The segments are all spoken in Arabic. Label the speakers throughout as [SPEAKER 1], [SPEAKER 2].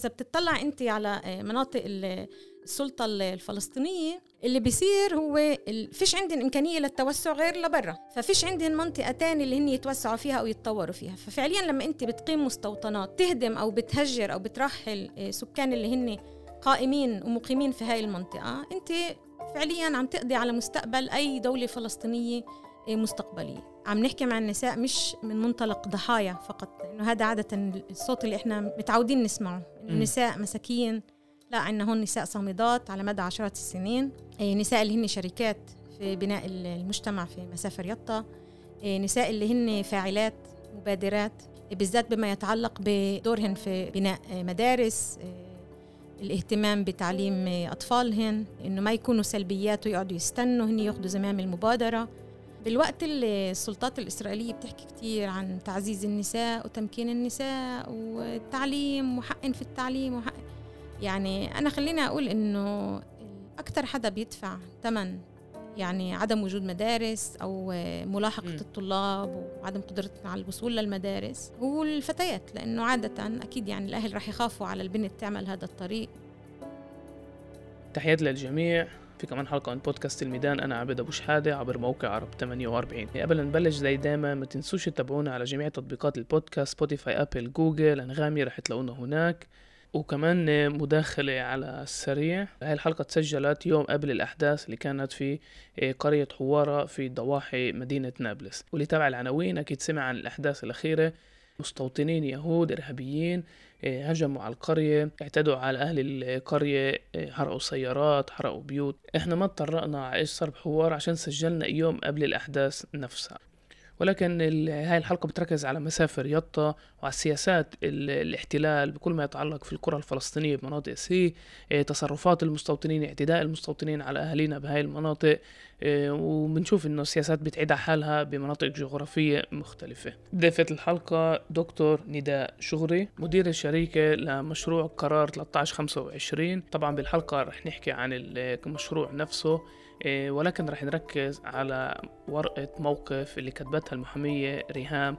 [SPEAKER 1] إذا بتطلع أنت على مناطق السلطة الفلسطينية اللي بيصير هو فيش عندهم إمكانية للتوسع غير لبرا. ففيش عندهم منطقة تانية اللي هن يتوسعوا فيها أو يتطوروا فيها. ففعليا لما أنت بتقيم مستوطنات تهدم أو بتهجر أو بترحل سكان اللي هن قائمين ومقيمين في هاي المنطقة أنت فعليا عم تقضي على مستقبل أي دولة فلسطينية مستقبليه عم نحكي مع النساء مش من منطلق ضحايا فقط لأنه هذا عادة الصوت اللي إحنا متعودين نسمعه النساء مساكين لا عندنا هون نساء صامدات على مدى عشرات السنين. نساء اللي هن شركات في بناء المجتمع في مسافر يطا نساء اللي هن فاعلات مبادرات بالذات بما يتعلق بدورهن في بناء مدارس الاهتمام بتعليم أطفالهن إنه ما يكونوا سلبيات ويقعدوا يستنوا هن ياخذوا زمام المبادرة. بالوقت اللي السلطات الإسرائيلية بتحكي كتير عن تعزيز النساء وتمكين النساء والتعليم وحق في التعليم وحق يعني أنا خليني أقول إنه أكثر حدا بيدفع ثمن يعني عدم وجود مدارس أو ملاحقة م. الطلاب وعدم قدرتنا على الوصول للمدارس هو الفتيات لأنه عادة أكيد يعني الأهل رح يخافوا على البنت تعمل هذا الطريق
[SPEAKER 2] تحيات للجميع في كمان حلقة من بودكاست الميدان أنا عبد أبو شحادة عبر موقع عرب 48 قبل نبلش زي دايما ما تنسوش تتابعونا على جميع تطبيقات البودكاست Spotify Apple Google أنغامي رح تلاقونا هناك. وكمان مداخلة على السريع هاي الحلقة تسجلت يوم قبل الأحداث اللي كانت في قرية حوارة في ضواحي مدينة نابلس. واللي تابع العناوين أكيد سمع عن الأحداث الأخيرة. مستوطنين يهود إرهابيين هجموا على القرية اعتدوا على أهل القرية حرقوا سيارات حرقوا بيوت. إحنا ما اضطرقنا على إيش صار بحوار عشان سجلنا يوم قبل الأحداث نفسها. ولكن هاي الحلقة بتركز على مسافر يطا وعلى سياسات الاحتلال بكل ما يتعلق في القرى الفلسطينية بمناطق سي تصرفات المستوطنين اعتداء المستوطنين على أهالينا بهاي المناطق وبنشوف إنه السياسات بتعيد حالها بمناطق جغرافية مختلفة. ضيفة الحلقة دكتور نداء شغري مدير الشركة لمشروع قرار 1325 طبعا بالحلقة رح نحكي عن المشروع نفسه. ولكن رح نركز على ورقة موقف اللي كتبتها المحامية ريهام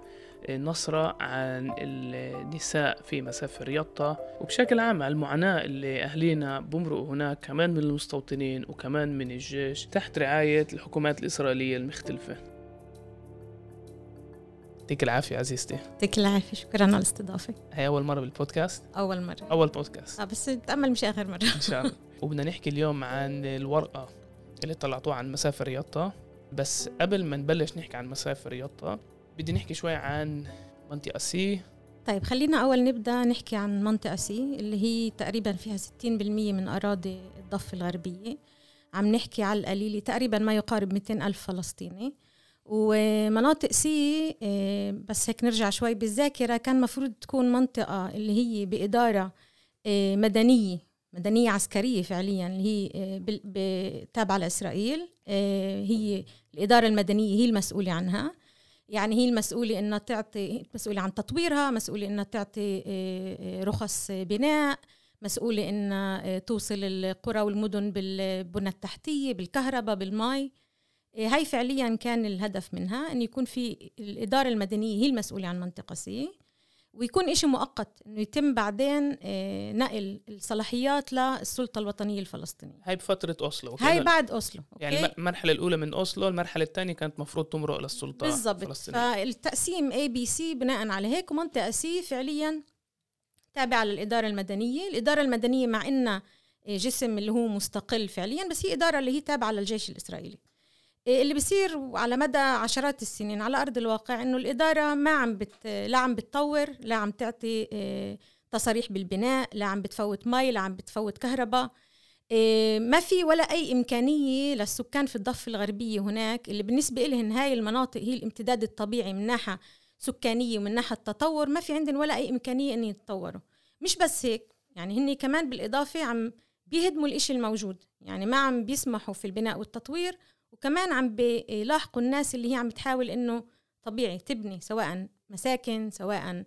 [SPEAKER 2] نصرة عن النساء في مسافر يطا. وبشكل عام على المعاناة اللي أهلينا بمرقوا هناك كمان من المستوطنين وكمان من الجيش تحت رعاية الحكومات الإسرائيلية المختلفة. يعطيك العافية عزيزتي.
[SPEAKER 1] يعطيك العافية شكرا على الاستضافة.
[SPEAKER 2] هي أول مرة بالبودكاست؟
[SPEAKER 1] أول مرة.
[SPEAKER 2] أول بودكاست.
[SPEAKER 1] آه بس تأمل مش آخر مرة.
[SPEAKER 2] إن شاء الله. وبدنا نحكي اليوم عن الورقة. اللي طلعتوها عن مسافر يطا. بس قبل ما نبلش نحكي عن مسافر يطا بدي نحكي شوي عن منطقة C.
[SPEAKER 1] طيب خلينا أول نبدأ نحكي عن منطقة C اللي هي تقريبا فيها 60% من أراضي الضفة الغربية. عم نحكي على القليلة تقريبا ما يقارب 200 ألف فلسطيني. ومناطق C بس هيك نرجع شوي بالذاكرة كان مفروض تكون منطقة اللي هي بإدارة مدنية. مدنية عسكرية فعليا اللي هي تابعة لإسرائيل هي الإدارة المدنية هي المسؤولة عنها. يعني هي المسؤولة إنها تعطي مسؤولة عن تطويرها مسؤولة إنها تعطي رخص بناء مسؤولة إنها توصل القرى والمدن بالبنى التحتية بالكهرباء بالماء هاي فعليا كان الهدف منها أن يكون في الإدارة المدنية هي المسؤولة عن منطقة سي. ويكون إشي مؤقت إنه يتم بعدين نقل الصلاحيات للسلطة الوطنية الفلسطينية.
[SPEAKER 2] هاي بفترة أوسلو
[SPEAKER 1] هاي بعد أوسلو
[SPEAKER 2] okay؟ يعني المرحلة الأولى من أوسلو المرحلة الثانية كانت مفروض تمرق للسلطة
[SPEAKER 1] بالضبط. فالتقسيم A B C بناء على هيك ومنطقة C فعليا تابعة للإدارة المدنية. الإدارة المدنية مع إنها جسم اللي هو مستقل فعليا بس هي إدارة اللي هي تابعة للجيش الإسرائيلي. اللي بيصير على مدى عشرات السنين على أرض الواقع إنه الإدارة ما عم بت لا عم بتطور لا عم تعطي تصاريح بالبناء لا عم بتفوت مي لا عم بتفوت كهرباء. ما في ولا أي إمكانية للسكان في الضفة الغربية هناك اللي بالنسبة لهم هاي المناطق هي الامتداد الطبيعي من ناحية سكانية ومن ناحية تطور ما في عندهم ولا أي إمكانية إن يتطوروا. مش بس هيك يعني هن كمان بالإضافة عم بيهدموا الإشي الموجود يعني ما عم بيسمحوا في البناء والتطوير وكمان عم بيلاحقوا الناس اللي هي عم بتحاول إنه طبيعي تبني سواء مساكن سواء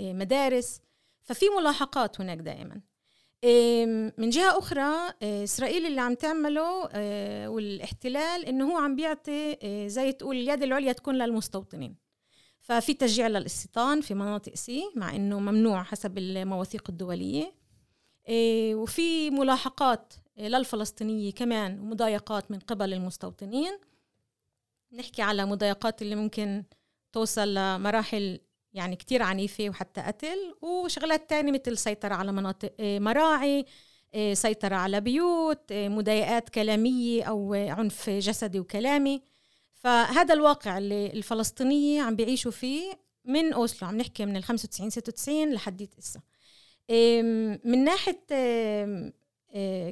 [SPEAKER 1] مدارس. ففي ملاحقات هناك دائما. من جهة أخرى إسرائيل اللي عم تعمله والاحتلال إنه هو عم بيعطي زي تقول اليد العليا تكون للمستوطنين. ففي تشجيع للاستيطان في مناطق سي مع إنه ممنوع حسب المواثيق الدولية. إيه، وفي ملاحقات للفلسطينية كمان ومضايقات من قبل المستوطنين. نحكي على مضايقات اللي ممكن توصل لمراحل يعني كتير عنيفة وحتى قتل وشغلات تانية مثل السيطرة على مناطق إيه، مراعي إيه، سيطرة على بيوت مضايقات كلامية أو عنف جسدي وكلامي. فهذا الواقع اللي الفلسطينية عم بيعيشوا فيه من أوسلو عم نحكي من ال 95 96 لحديت هسه من ناحية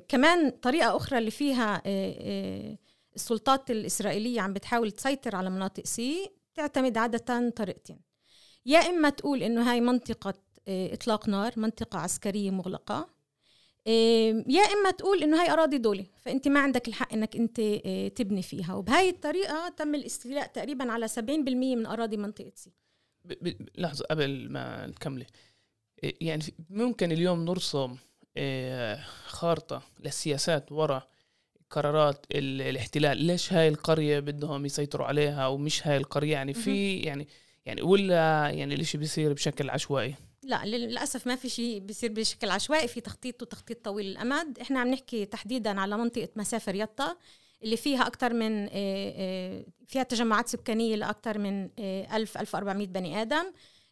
[SPEAKER 1] كمان طريقة أخرى اللي فيها السلطات الإسرائيلية عم بتحاول تسيطر على مناطق C تعتمد عادة طريقتين. يا إما تقول إنه هاي منطقة إطلاق نار منطقة عسكرية مغلقة يا إما تقول إنه هاي أراضي دولة فأنت ما عندك الحق إنك أنت آه، تبني فيها. وبهاي الطريقة تم الاستيلاء تقريبا على 70% من أراضي منطقة C.
[SPEAKER 2] لحظة قبل ما نكملي إيه، يعني ممكن اليوم نرسم إيه، خارطة للسياسات وراء قرارات الاحتلال. ليش هاي القرية بدهم يسيطروا عليها ومش هاي القرية؟ يعني في يعني يعني ولا يعني الإشي بيصير بشكل عشوائي؟
[SPEAKER 1] لا للأسف ما في شيء بيصير بشكل عشوائي. في تخطيط وتخطيط طويل الامد إحنا عم نحكي تحديدا على منطقة مسافر يطا اللي فيها أكثر من آه، آه، فيها تجمعات سكانية لاكثر من 1000 آه، 1400 بني آدم.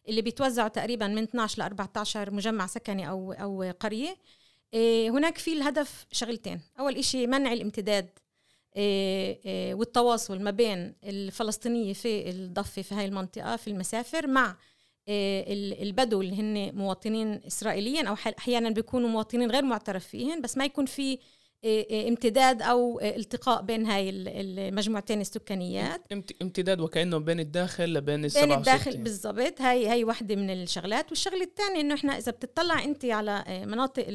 [SPEAKER 1] اللي بيتوزعوا تقريبا من 12 ل 14 مجمع سكني أو أو قرية. هناك في الهدف شغلتين. أول إشي منع الامتداد والتواصل ما بين الفلسطينية في الضفة في هاي المنطقة في المسافر مع آه، البدو اللي هن مواطنين اسرائيليين أو أحيانا بيكونوا مواطنين غير معترف فيهم بس ما يكون في آه، آه، امتداد أو التقاء بين هاي المجموعتين السكانيات.
[SPEAKER 2] امتداد وكأنه بين الداخل لبين
[SPEAKER 1] ال بين الداخل بالضبط. هاي هي وحدة من الشغلات. والشغلة الثانية إنه إحنا إذا بتطلع أنت على مناطق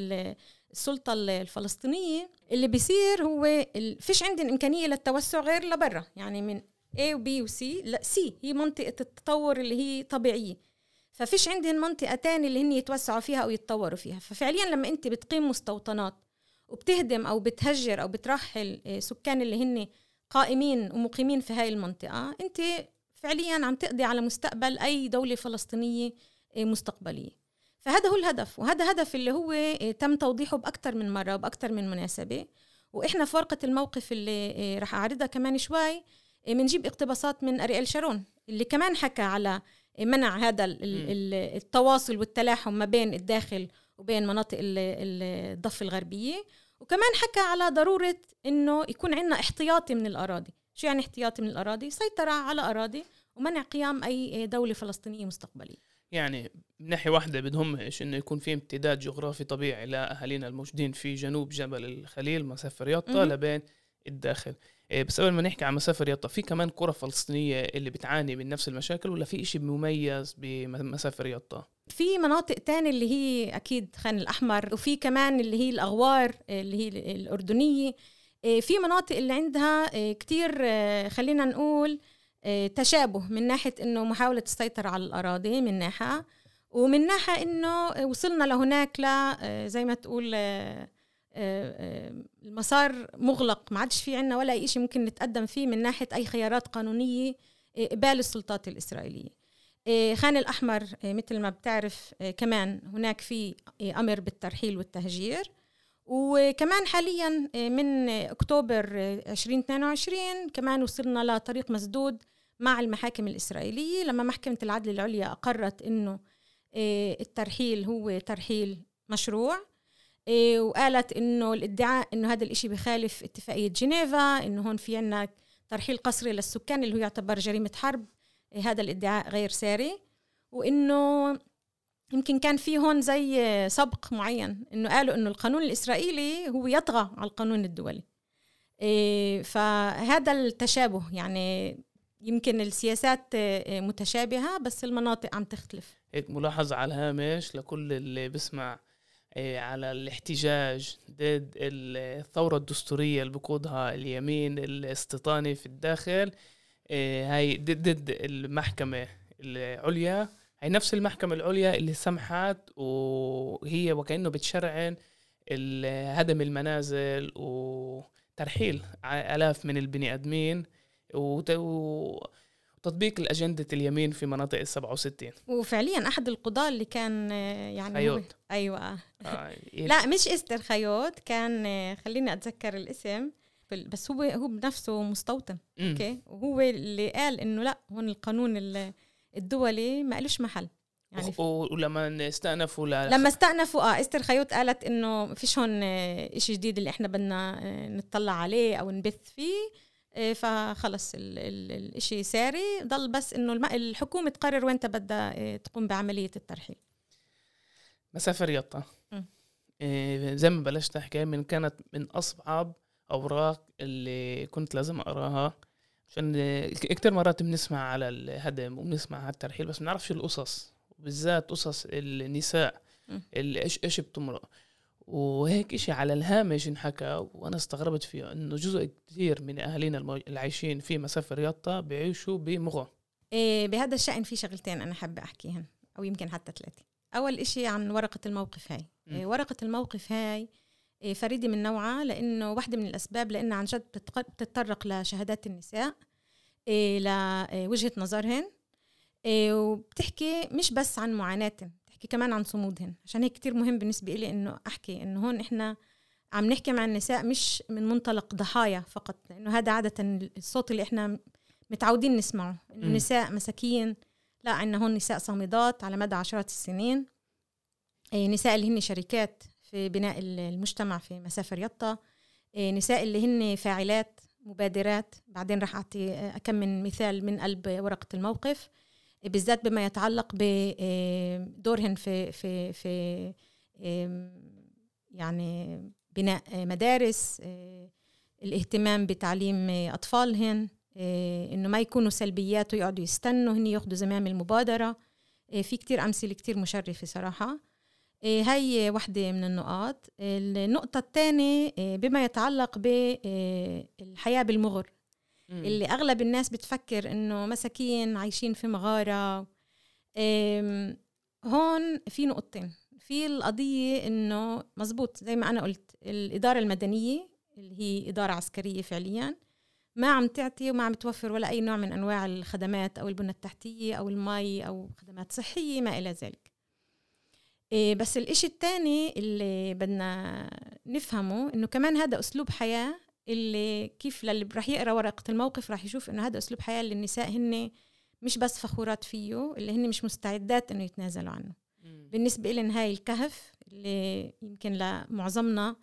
[SPEAKER 1] السلطة الفلسطينية اللي بيصير هو فيش عندنا امكانيه للتوسع غير لبرا. يعني من A و B و C لا C. هي منطقة التطور اللي هي طبيعية. ففيش عندهم منطقة تانية اللي هن يتوسعوا فيها أو يتطوروا فيها. ففعليا لما أنت بتقيم مستوطنات وبتهدم أو بتهجر أو بترحل آه، سكان اللي هن قائمين ومقيمين في هاي المنطقة أنت فعليا عم تقضي على مستقبل أي دولة فلسطينية آه، مستقبلية. فهذا هو الهدف وهذا هدف اللي هو آه، تم توضيحه بأكثر من مرة وبأكثر من مناسبة. وإحنا في ورقة الموقف اللي رح أعرضها كمان شوي بنجيب اقتباسات من أريال شارون اللي كمان حكى على منع هذا التواصل والتلاحم ما بين الداخل وبين مناطق الضفة الغربية. وكمان حكى على ضرورة إنه يكون عندنا احتياطي من الأراضي. شو يعني احتياطي من الأراضي؟ سيطرة على أراضي ومنع قيام أي دولة فلسطينية مستقبلية.
[SPEAKER 2] يعني من ناحية واحدة بدهمش إنه يكون في امتداد جغرافي طبيعي لأهالينا الموجودين في جنوب جبل الخليل مسافة رياضة لبين الداخل. إيه، بس قبل ما نحكي عن مسافة رياضة في كمان قرى فلسطينية اللي بتعاني من نفس المشاكل ولا في إشي مميز بمسافة رياضة؟
[SPEAKER 1] في مناطق تانية اللي هي أكيد خان الأحمر وفي كمان اللي هي الأغوار اللي هي الأردنية. إيه، في مناطق اللي عندها إيه، كتير خلينا نقول تشابه من ناحية إنه محاولة السيطرة على الأراضي من ناحية ومن ناحية إنه وصلنا لهناك ل زي ما تقول آه، آه، المسار مغلق ما عادش في عنا ولا أي شيء ممكن نتقدم فيه من ناحية أي خيارات قانونية آه، قبال السلطات الإسرائيلية. خان الأحمر مثل ما بتعرف كمان هناك في أمر بالترحيل والتهجير. وكمان حاليا من أكتوبر 2022 كمان وصلنا لطريق مسدود مع المحاكم الإسرائيلية. لما محكمة العدل العليا أقرت أنه الترحيل هو ترحيل مشروع إيه، وقالت إنه الادعاء إنه هذا الإشي بخالف اتفاقية جنيفا إنه هون في عنا ترحيل قسري للسكان اللي هو يعتبر جريمة حرب. إيه، هذا الادعاء غير ساري وإنه يمكن كان في هون زي سبق معين إنه قالوا إنه القانون الإسرائيلي هو يطغى على القانون الدولي. إيه، فهذا التشابه يعني يمكن السياسات متشابهة بس المناطق عم تختلف.
[SPEAKER 2] هيك ملاحظة على الهامش لكل اللي بسمع إيه، على الاحتجاج ضد الثورة الدستورية اللي بقودها اليمين الاستيطاني في الداخل. إيه، هاي ضد المحكمة العليا. هي نفس المحكمة العليا اللي سمحت وهي وكأنه بتشرعن هدم المنازل وترحيل آلاف من البني آدمين تطبيق الأجندة اليمين في مناطق ال 67
[SPEAKER 1] وفعليا أحد القضاة اللي كان آه، يعني
[SPEAKER 2] خيوط.
[SPEAKER 1] أيوه.
[SPEAKER 2] آه، إيه
[SPEAKER 1] لا مش إستر خيوط كان آه، خليني أتذكر الاسم. بس هو هو بنفسه مستوطن. okay؟ وهو اللي قال إنه لأ هون القانون ال- الدولي ما لهش محل. يعني
[SPEAKER 2] ولما استأنفوا ل...
[SPEAKER 1] لما استأنفوا آه إستر حيوت قالت إنه ما فيش هون آه، إشي جديد اللي إحنا بدنا آه، نطلع عليه أو نبت فيه آه، فخلص ال- ال- الاشي ساري. ضل بس إنه الم- الحكومة تقرر وين بدها تقوم بعملية الترحيل. مم.
[SPEAKER 2] إيه زي ما بلشت أحكي من كانت من أصعب أوراق اللي كنت لازم أقراها. عشان كتير مرات بنسمع على الهدم وبنسمع على الترحيل بس بنعرفش القصص. وبالذات قصص النساء. اللي إيش إيش بتمرق. وهيك إشي على الهامش انحكى وأنا استغربت فيه إنه جزء كثير من أهالينا المو- العايشين في مسافة رياضة بيعيشوا بمغو
[SPEAKER 1] إيه بهذا الشأن في شغلتين أنا حابة أحكيهن أو يمكن حتى ثلاثة. أول إشي عن ورقة الموقف هاي. إيه ورقة الموقف هاي فريدة من نوعها لأنه واحدة من الأسباب لأنها عن جد بتتطرق لشهادات النساء إيه لوجهة نظرهن إيه وبتحكي مش بس عن معاناتهن بتحكي كمان عن صمودهن عشان هيك كتير مهم بالنسبة إلي إنه أحكي إنه هون إحنا عم نحكي مع النساء مش من منطلق ضحايا فقط لأنه هذا عادة الصوت اللي إحنا متعودين نسمعه إنه
[SPEAKER 2] مم.
[SPEAKER 1] نساء مساكين لا عندنا هون نساء صامدات على مدى عشرات السنين إيه، نساء اللي هن شركات في بناء ال- المجتمع في مسافة رياضة إيه، نساء اللي هن فاعلات مبادرات. بعدين رح أعطي آه، أكم من مثال من قلب ورقة الموقف. إيه، بالذات بما يتعلق بدورهن في في في يعني بناء آه، مدارس. آه، الاهتمام بتعليم آه، أطفالهن. آه، إنه ما يكونوا سلبيات ويقعدوا يستنوا هن ياخدوا زمام المبادرة. آه، في كتير أمثلة كتير مشرفة صراحة. آه، هاي واحدة من النقاط. النقطة الثانية آه، بما يتعلق بالحياة بالمغر. اللي أغلب الناس بتفكر إنه مساكين عايشين في مغارة. هون في نقطتين. في القضية إنه مزبوط زي ما أنا قلت الإدارة المدنية اللي هي إدارة عسكرية فعليا ما عم تعطي وما عم توفر ولا أي نوع من أنواع الخدمات أو البنى التحتية أو المي أو خدمات صحية ما إلى ذلك. إيه بس الإشي الثاني اللي بدنا نفهمه إنه كمان هذا أسلوب حياة اللي كيف للي رح يقرأ ورقة الموقف رح يشوف إنه هذا أسلوب حياة اللي النساء هن مش بس فخورات فيه اللي هن مش مستعدات إنه يتنازلوا عنه
[SPEAKER 2] مم.
[SPEAKER 1] بالنسبة لهم هاي الكهف اللي يمكن لمعظمنا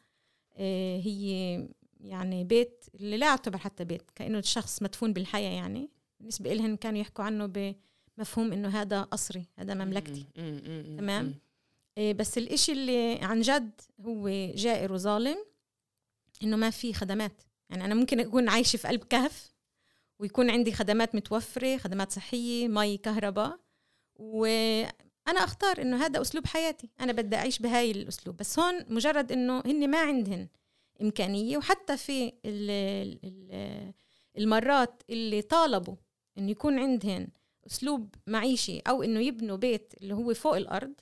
[SPEAKER 1] آه، هي يعني بيت اللي لا يعتبر حتى بيت كأنه الشخص مدفون بالحياة يعني بالنسبة لهم كانوا يحكوا عنه بمفهوم إنه هذا قصري هذا مملكتي
[SPEAKER 2] مم. مم. مم.
[SPEAKER 1] تمام. إيه، بس الإشي اللي عن جد هو جائر وظالم إنه ما في خدمات. يعني أنا ممكن أكون عايشة في قلب كهف ويكون عندي خدمات متوفرة خدمات صحية مي كهرباء. وأنا أختار إنه هذا أسلوب حياتي. أنا بدي أعيش بهاي الأسلوب. بس هون مجرد إنه هن ما عندهن إمكانية. وحتى في ال- ال- المرات اللي طالبوا إنه يكون عندهن أسلوب معيشي أو إنه يبنوا بيت اللي هو فوق الأرض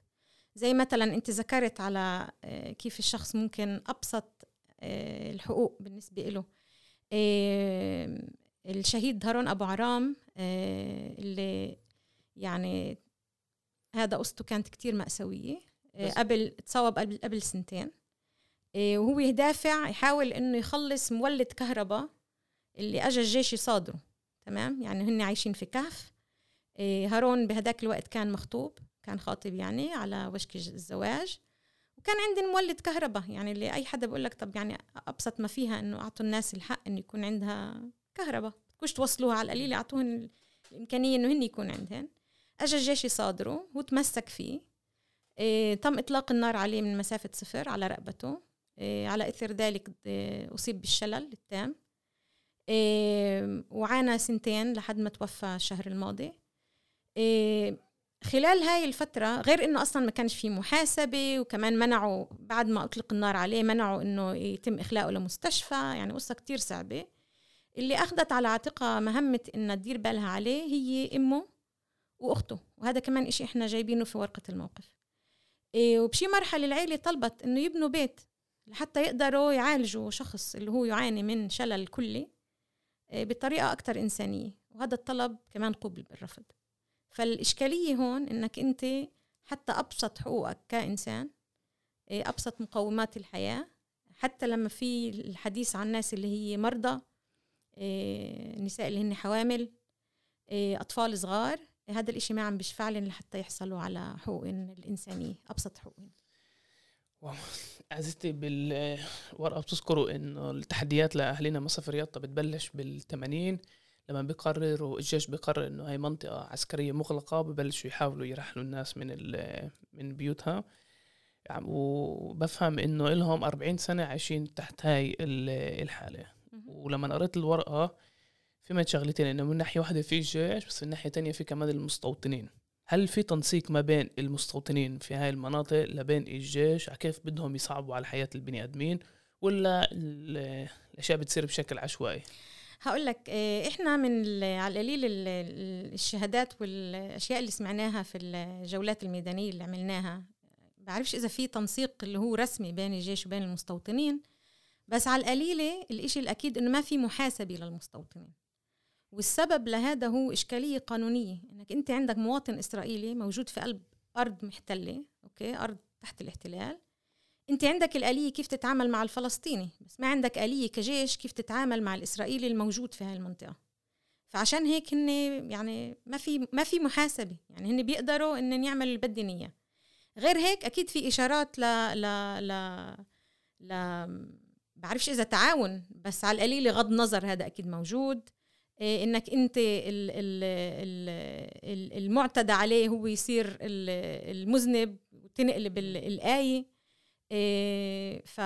[SPEAKER 1] زي مثلا أنت ذكرت على آه، كيف الشخص ممكن أبسط آه، الحقوق بالنسبة له آه، الشهيد هارون أبو عرام اللي يعني هذا قصته كانت كتير مأساوية قبل تصوب قبل قبل سنتين. وهو يدافع يحاول إنه يخلص مولد كهرباء اللي اجى الجيش يصادره تمام؟ يعني هن عايشين في كهف. هارون بهداك الوقت كان مخطوب. كان خاطب يعني على وشك الزواج. وكان عندهم مولد كهرباء يعني اللي أي حدا بقول لك طب يعني أبسط ما فيها إنه أعطوا الناس الحق إنه يكون عندها كهرباء بدكوش توصلوها على القليل اعطوهن ال- الإمكانية إنه هن يكون عندهن. اجى الجيش يصادره هو تمسك فيه. إيه تم إطلاق النار عليه من مسافة صفر على رقبته. إيه على إثر ذلك إيه أصيب بالشلل التام. إيه وعانى سنتين لحد ما توفى الشهر الماضي. إيه خلال هاي الفترة غير إنه أصلا ما كانش في محاسبة وكمان منعوا بعد ما أطلق النار عليه منعوا إنه يتم إخلاؤه لمستشفى يعني قصة كتير صعبة. اللي أخذت على عاتقها مهمة إنها تدير بالها عليه هي أمه وأخته. وهذا كمان إشي إحنا جايبينه في ورقة الموقف. إيه وبشي مرحلة العيلة طلبت إنه يبنوا بيت لحتى يقدروا يعالجوا شخص اللي هو يعاني من شلل كلي إيه بطريقة أكتر إنسانية. وهذا الطلب كمان قبل بالرفض. فالإشكالية هون إنك أنت حتى أبسط حقوقك كإنسان إيه، أبسط مقومات الحياة. حتى لما في الحديث عن الناس اللي هي مرضى إيه، النساء اللي هن حوامل إيه، أطفال صغار هذا الإشي ما عم بيشفع لهم لحتى يحصلوا على حقوق الإنسانية أبسط حقوقهم.
[SPEAKER 2] عزيزتي بالورقة بتذكروا إنه التحديات لأهلنا مصرف رياضة بتبلش بالثمانين لما بيقرروا الجيش بيقرر إنه هاي منطقة عسكرية مغلقة ببلشوا يحاولوا يرحلوا الناس من من بيوتها. وبفهم إنه إلهم أربعين سنة عايشين تحت هاي الحالة. ولما قريت الورقة في شغلتين إنه من ناحية واحدة في الجيش بس من ناحية تانية في كمان المستوطنين. هل في تنسيق ما بين المستوطنين في هاي المناطق لبين الجيش؟ على كيف بدهم يصعبوا على حياة البني آدمين؟ ولا الأشياء بتصير بشكل عشوائي؟
[SPEAKER 1] هقول لك آه، إحنا من على القليل الشهادات والأشياء اللي سمعناها في الجولات الميدانية اللي عملناها. بعرفش إذا في تنسيق اللي هو رسمي بين الجيش وبين المستوطنين بس على القليله الإشي الأكيد إنه ما في محاسبة للمستوطنين. والسبب لهذا هو إشكالية قانونية إنك أنت عندك مواطن إسرائيلي موجود في قلب أرض محتلة أوكي أرض تحت الاحتلال أنت عندك الآلية كيف تتعامل مع الفلسطيني؟ بس ما عندك آلية كجيش كيف تتعامل مع الإسرائيلي الموجود في هاي المنطقة. فعشان هيك هن يعني ما في ما في محاسبة. يعني هن بيقدروا إن يعملوا اللي بدهم إياه غير هيك أكيد في إشارات ل ل ل ل بعرفش إذا تعاون بس على القليل غض نظر هذا أكيد موجود. إيه، إنك أنت المعتدى عليه هو يصير المذنب وتنقلب الآية. ف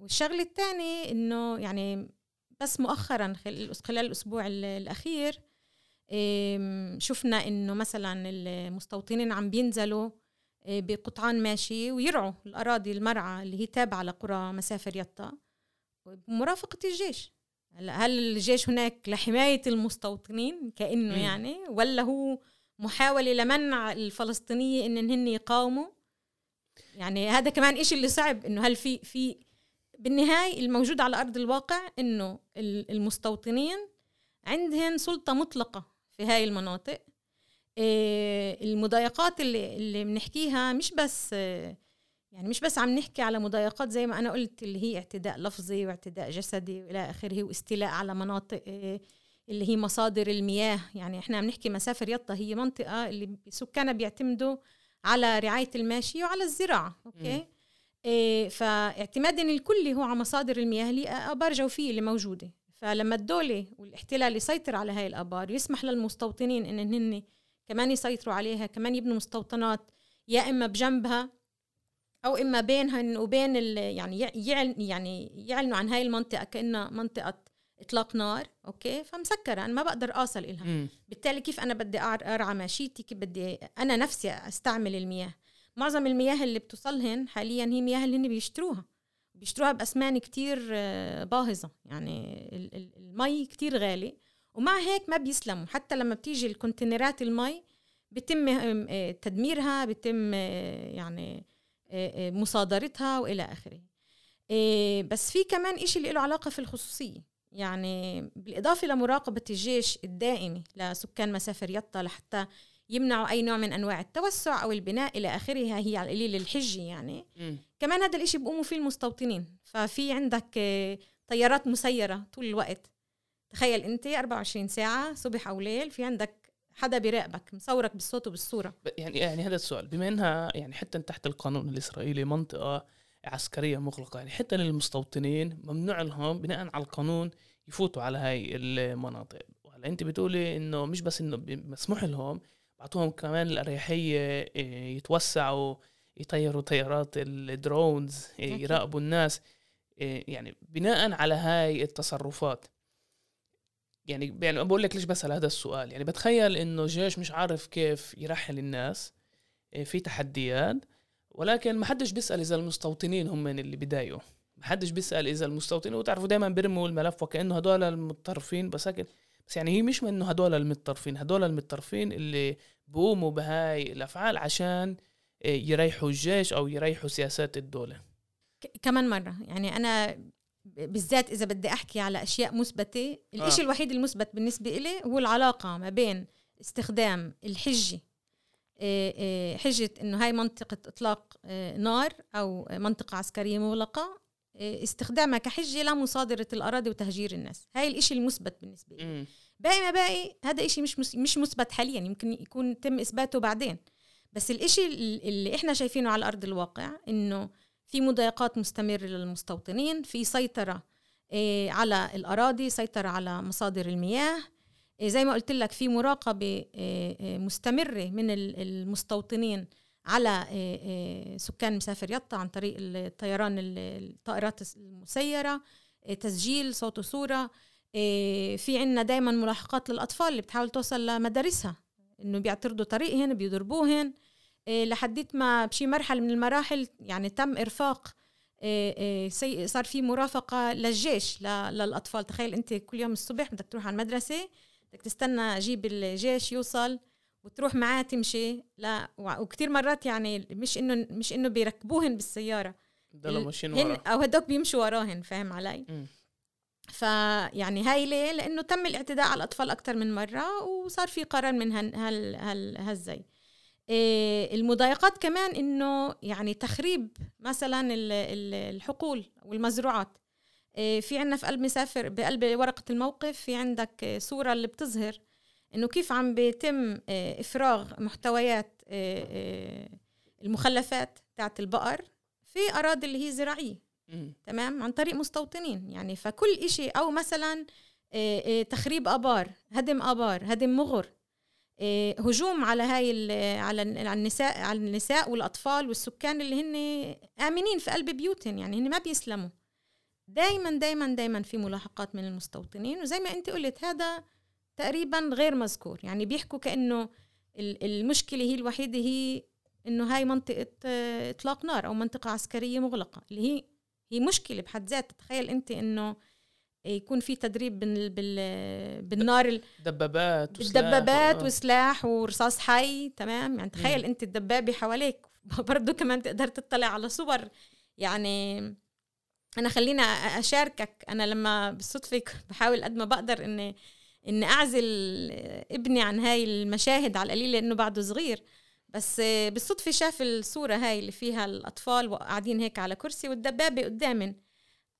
[SPEAKER 1] والشغلة الثانية إنه يعني بس مؤخرا خلال الأسبوع الأخير إيه، شفنا إنه مثلا المستوطنين عم بينزلوا بقطعان ماشي ويرعوا الأراضي المرعى اللي هي تابعة لقرى مسافر يطا بمرافقة الجيش هل الجيش هناك لحماية المستوطنين كأنه م. يعني ولا هو محاولة لمنع الفلسطينية إن هن يقاوموا يعني هذا كمان إشي اللي صعب إنه هل في في بالنهاية الموجود على أرض الواقع إنه المستوطنين عندهم سلطة مطلقة في هاي المناطق. إيه، المضايقات اللي اللي بنحكيها مش بس يعني مش بس عم نحكي على مضايقات زي ما أنا قلت اللي هي اعتداء لفظي واعتداء جسدي وإلى آخره واستيلاء على مناطق آه، اللي هي مصادر المياه. يعني إحنا عم نحكي مسافر يطا هي منطقة اللي سكانها بيعتمدوا على رعاية الماشيه وعلى الزراعة okay؟ إيه فاعتمادا الكلي هو على مصادر المياه اللي ابار جوفيه اللي موجودة. فلما الدولة والاحتلال يسيطر على هاي الأبار يسمح للمستوطنين إن هن كمان يسيطروا عليها كمان يبنوا مستوطنات يا إما بجنبها أو إما بينهن وبين يعني يعلن يعني يعلنوا عن هاي المنطقة كأنها منطقة إطلاق نار okay؟ فمسكرة أنا ما بقدر أوصل إلها. م. بالتالي كيف أنا بدي أرعى ماشيتي كيف بدي أنا نفسي أستعمل المياه؟ معظم المياه اللي بتوصلهن حاليا هي مياه اللي هن بيشتروها. بيشتروها بأسمان كتير آه، باهظة. يعني المي كتير غالي. ومع هيك ما بيسلموا. حتى لما بتيجي الكونتينرات المي بيتم آه، تدميرها آه، يعني آه، آه، مصادرتها وإلى آخره. بس في كمان إشي اللي له علاقة في الخصوصية. يعني بالإضافة لمراقبة الجيش الدائمي لسكان مسافر يطا لحتى يمنعوا أي نوع من أنواع التوسع أو البناء إلى اخره هي على القليل الحجي يعني. م. كمان هذا الإشي بقوموا فيه المستوطنين ففي عندك طيارات مسيرة طول الوقت. تخيل أنت 24 ساعة صبح أو ليل في عندك حدا بيراقبك مصورك بالصوت وبالصورة.
[SPEAKER 2] يعني يعني هذا السؤال بما إنها يعني حتى تحت القانون الإسرائيلي منطقة عسكرية مغلقة. يعني حتى للمستوطنين ممنوع لهم بناء على القانون يفوتوا على هاي المناطق. وهلا أنت بتقولي إنه مش بس إنه مسموح لهم بعطوهم كمان الأريحية إيه، يتوسعوا يطيروا طيارات الدرونز إيه، يراقبوا الناس إيه، يعني بناء على هاي التصرفات. يعني يعني بقول لك ليش بسأل هذا السؤال؟ يعني بتخيل إنه الجيش مش عارف كيف يرحل الناس في تحديات ولكن ما حدش بيسأل إذا المستوطنين هم من اللي بضايقوا ما حدش بيسأل إذا المستوطنين وتعرفوا دائما بيرموا الملف وكأنه هدول المتطرفين بس هيك بس يعني هي مش من إنه هدول المتطرفين هدول المتطرفين اللي بقوموا بهاي الأفعال عشان إيه، يريحوا الجيش أو يريحوا سياسات الدولة
[SPEAKER 1] كمان مرة يعني أنا بالذات إذا بدي أحكي على أشياء مثبتة الإشي
[SPEAKER 2] آه.
[SPEAKER 1] الوحيد المثبت بالنسبة إلي هو العلاقة ما بين استخدام الحجة آه، آه، حجة إنه هاي منطقة إطلاق آه، نار أو منطقة عسكرية مغلقة آه، استخدامها كحجة لمصادرة الأراضي وتهجير الناس. هاي الإشي المثبت بالنسبة لي. باقي ما باقي هذا إشي مش مش مثبت حاليا يمكن يكون تم إثباته بعدين. بس الإشي ال- اللي إحنا شايفينه على أرض الواقع إنه في مضايقات مستمرة للمستوطنين في سيطرة آه، على الأراضي سيطرة على مصادر المياه زي ما قلت لك في مراقبة آه، آه، مستمرة من ال- المستوطنين على سكان مسافر يطا عن طريق الطيران ال- الطائرات المسيرة آه، تسجيل صوت وصورة آه، في عنا دايما ملاحقات للأطفال اللي بتحاول توصل لمدارسها إنه بيعترضوا طريقهن بيضربوهن إيه، لحديت ما بشي مرحلة من المراحل يعني تم إرفاق إيه، إيه، صار في مرافقة للجيش للأطفال. تخيل أنت كل يوم الصبح بدك تروح على المدرسة بدك تستنى جيب الجيش يوصل وتروح معاه تمشي. لا وكتير مرات يعني مش إنه مش إنه بيركبوهن بالسيارة.
[SPEAKER 2] ضلوا ماشيين ورا
[SPEAKER 1] أو هدوك بيمشوا وراهن فاهم علي؟
[SPEAKER 2] مم.
[SPEAKER 1] فيعني هاي ليه؟ لإنه تم الاعتداء على الأطفال أكثر من مرة وصار في قرار من هال هال هال هالزي. إيه المضايقات كمان إنه يعني تخريب مثلا ال- ال- الحقول والمزروعات. في عندنا في قلب مسافر بقلب ورقة الموقف في عندك إيه، صورة اللي بتظهر إنه كيف عم بيتم إيه، إفراغ محتويات إيه، إيه، المخلفات تاعت البقر في أراضي اللي هي
[SPEAKER 2] زراعية.
[SPEAKER 1] تمام؟ عن طريق مستوطنين. يعني فكل إشي أو مثلا تخريب آبار هدم آبار هدم مغر هجوم على هاي على ال- على النساء على النساء والأطفال والسكان اللي هن آمنين في قلب بيوتهم. يعني هن ما بيسلموا. دايما دايما دايما في ملاحقات من المستوطنين وزي ما انت قلت هذا تقريبا غير مذكور. يعني بيحكوا كأنه ال- المشكلة هي الوحيدة هي إنه هاي منطقة آه، إطلاق نار أو منطقة عسكرية مغلقة اللي هي هي مشكلة بحد ذاتها. تخيل انت إنه يكون في تدريب بال بال بالنار ال-
[SPEAKER 2] دبابات وسلاح
[SPEAKER 1] ورصاص حي تمام؟ يعني تخيل
[SPEAKER 2] مم.
[SPEAKER 1] انت الدبابة حواليك. برضه كمان تقدر تطلع على صور. يعني أنا خلينا أشاركك. أنا لما بالصدفة بحاول قد ما بقدر إني إني أعزل ابني عن هاي المشاهد على القليل لأنه بعده صغير. بس بالصدفة شاف الصورة هاي اللي فيها الأطفال وقاعدين هيك على كرسي والدبابة قدامن.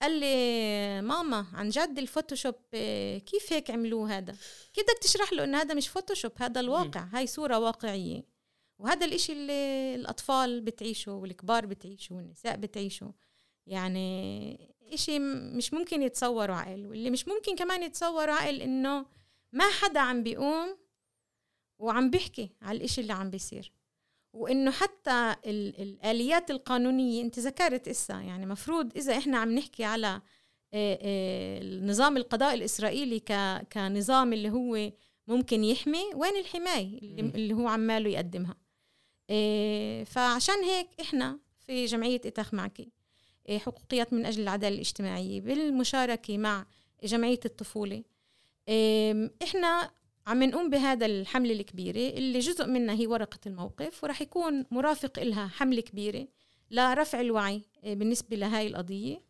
[SPEAKER 1] قال لي ماما عن جد الفوتوشوب كيف هيك عملوه هذا؟ كيف بدك تشرح له إنه هذا مش فوتوشوب هذا الواقع هاي صورة واقعية. وهذا الإشي اللي الأطفال بتعيشه والكبار بتعيشه والنساء بتعيشه يعني إشي م- مش ممكن يتصوروا عقل واللي مش ممكن كمان يتصوروا عقل إنه ما حدا عم بيقوم وعم بيحكي على الإشي اللي عم بيصير. وإنه حتى ال- الآليات القانونية أنت ذكرت إسا يعني مفروض إذا إحنا عم نحكي على آه، آه، النظام القضاء الإسرائيلي ك- كنظام اللي هو ممكن يحمي وين الحماية اللي, هو عماله يقدمها؟ آه، فعشان هيك إحنا في جمعية اتاخ معكي حقوقيات من أجل العدالة الاجتماعية بالمشاركة مع جمعية الطفولة. آم، إحنا عم نقوم بهذا الحملة الكبيرة اللي جزء منها هي ورقة الموقف ورح يكون مرافق إلها حملة كبيرة لرفع الوعي آه، بالنسبة لهاي القضية.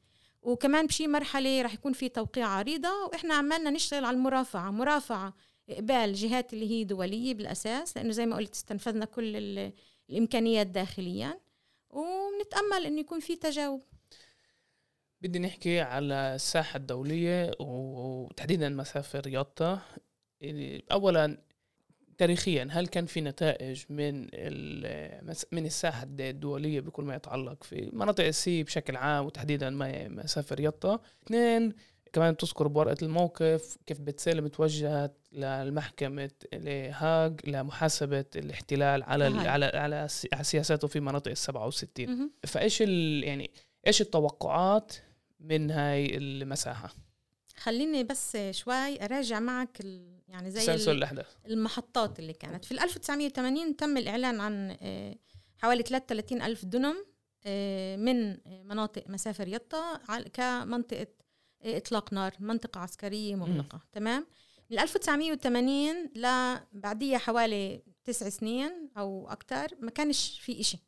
[SPEAKER 1] وكمان بشي مرحلة رح يكون في توقيع عريضة وإحنا عمالنا نشتغل على المرافعة. مرافعة إقبال جهات اللي هي دولية بالأساس لأنه زي ما قلت استنفذنا كل ال- الإمكانيات داخليا. ونتأمل إنه يكون في تجاوب.
[SPEAKER 2] بدي نحكي على الساحة الدولية وتحديدا مسافة رياضة يعني أولا تاريخيا هل كان في نتائج من من الساحة الدولية بكل ما يتعلق في مناطق السي بشكل عام وتحديدا مسافة رياضة اثنين كمان تذكر بورقة الموقف كيف بتسالم توجهت للمحكمة لهاج لمحاسبة الاحتلال على. على على سياساته في مناطق السبعة وستين
[SPEAKER 1] مهم.
[SPEAKER 2] فإيش ال يعني إيش التوقعات من هاي المساحة.
[SPEAKER 1] خليني بس شوي أراجع معك يعني زي
[SPEAKER 2] تسلسل الأحداث.
[SPEAKER 1] المحطات اللي كانت. في ال 1980 تم الإعلان عن آه، حوالي 33 ألف دنم آه، من آه، مناطق مسافر يطا عل- كمنطقة إطلاق نار منطقة عسكرية مغلقة. تمام؟ من 1980 لبعديها حوالي تسع سنين أو أكتر ما كانش في إشي.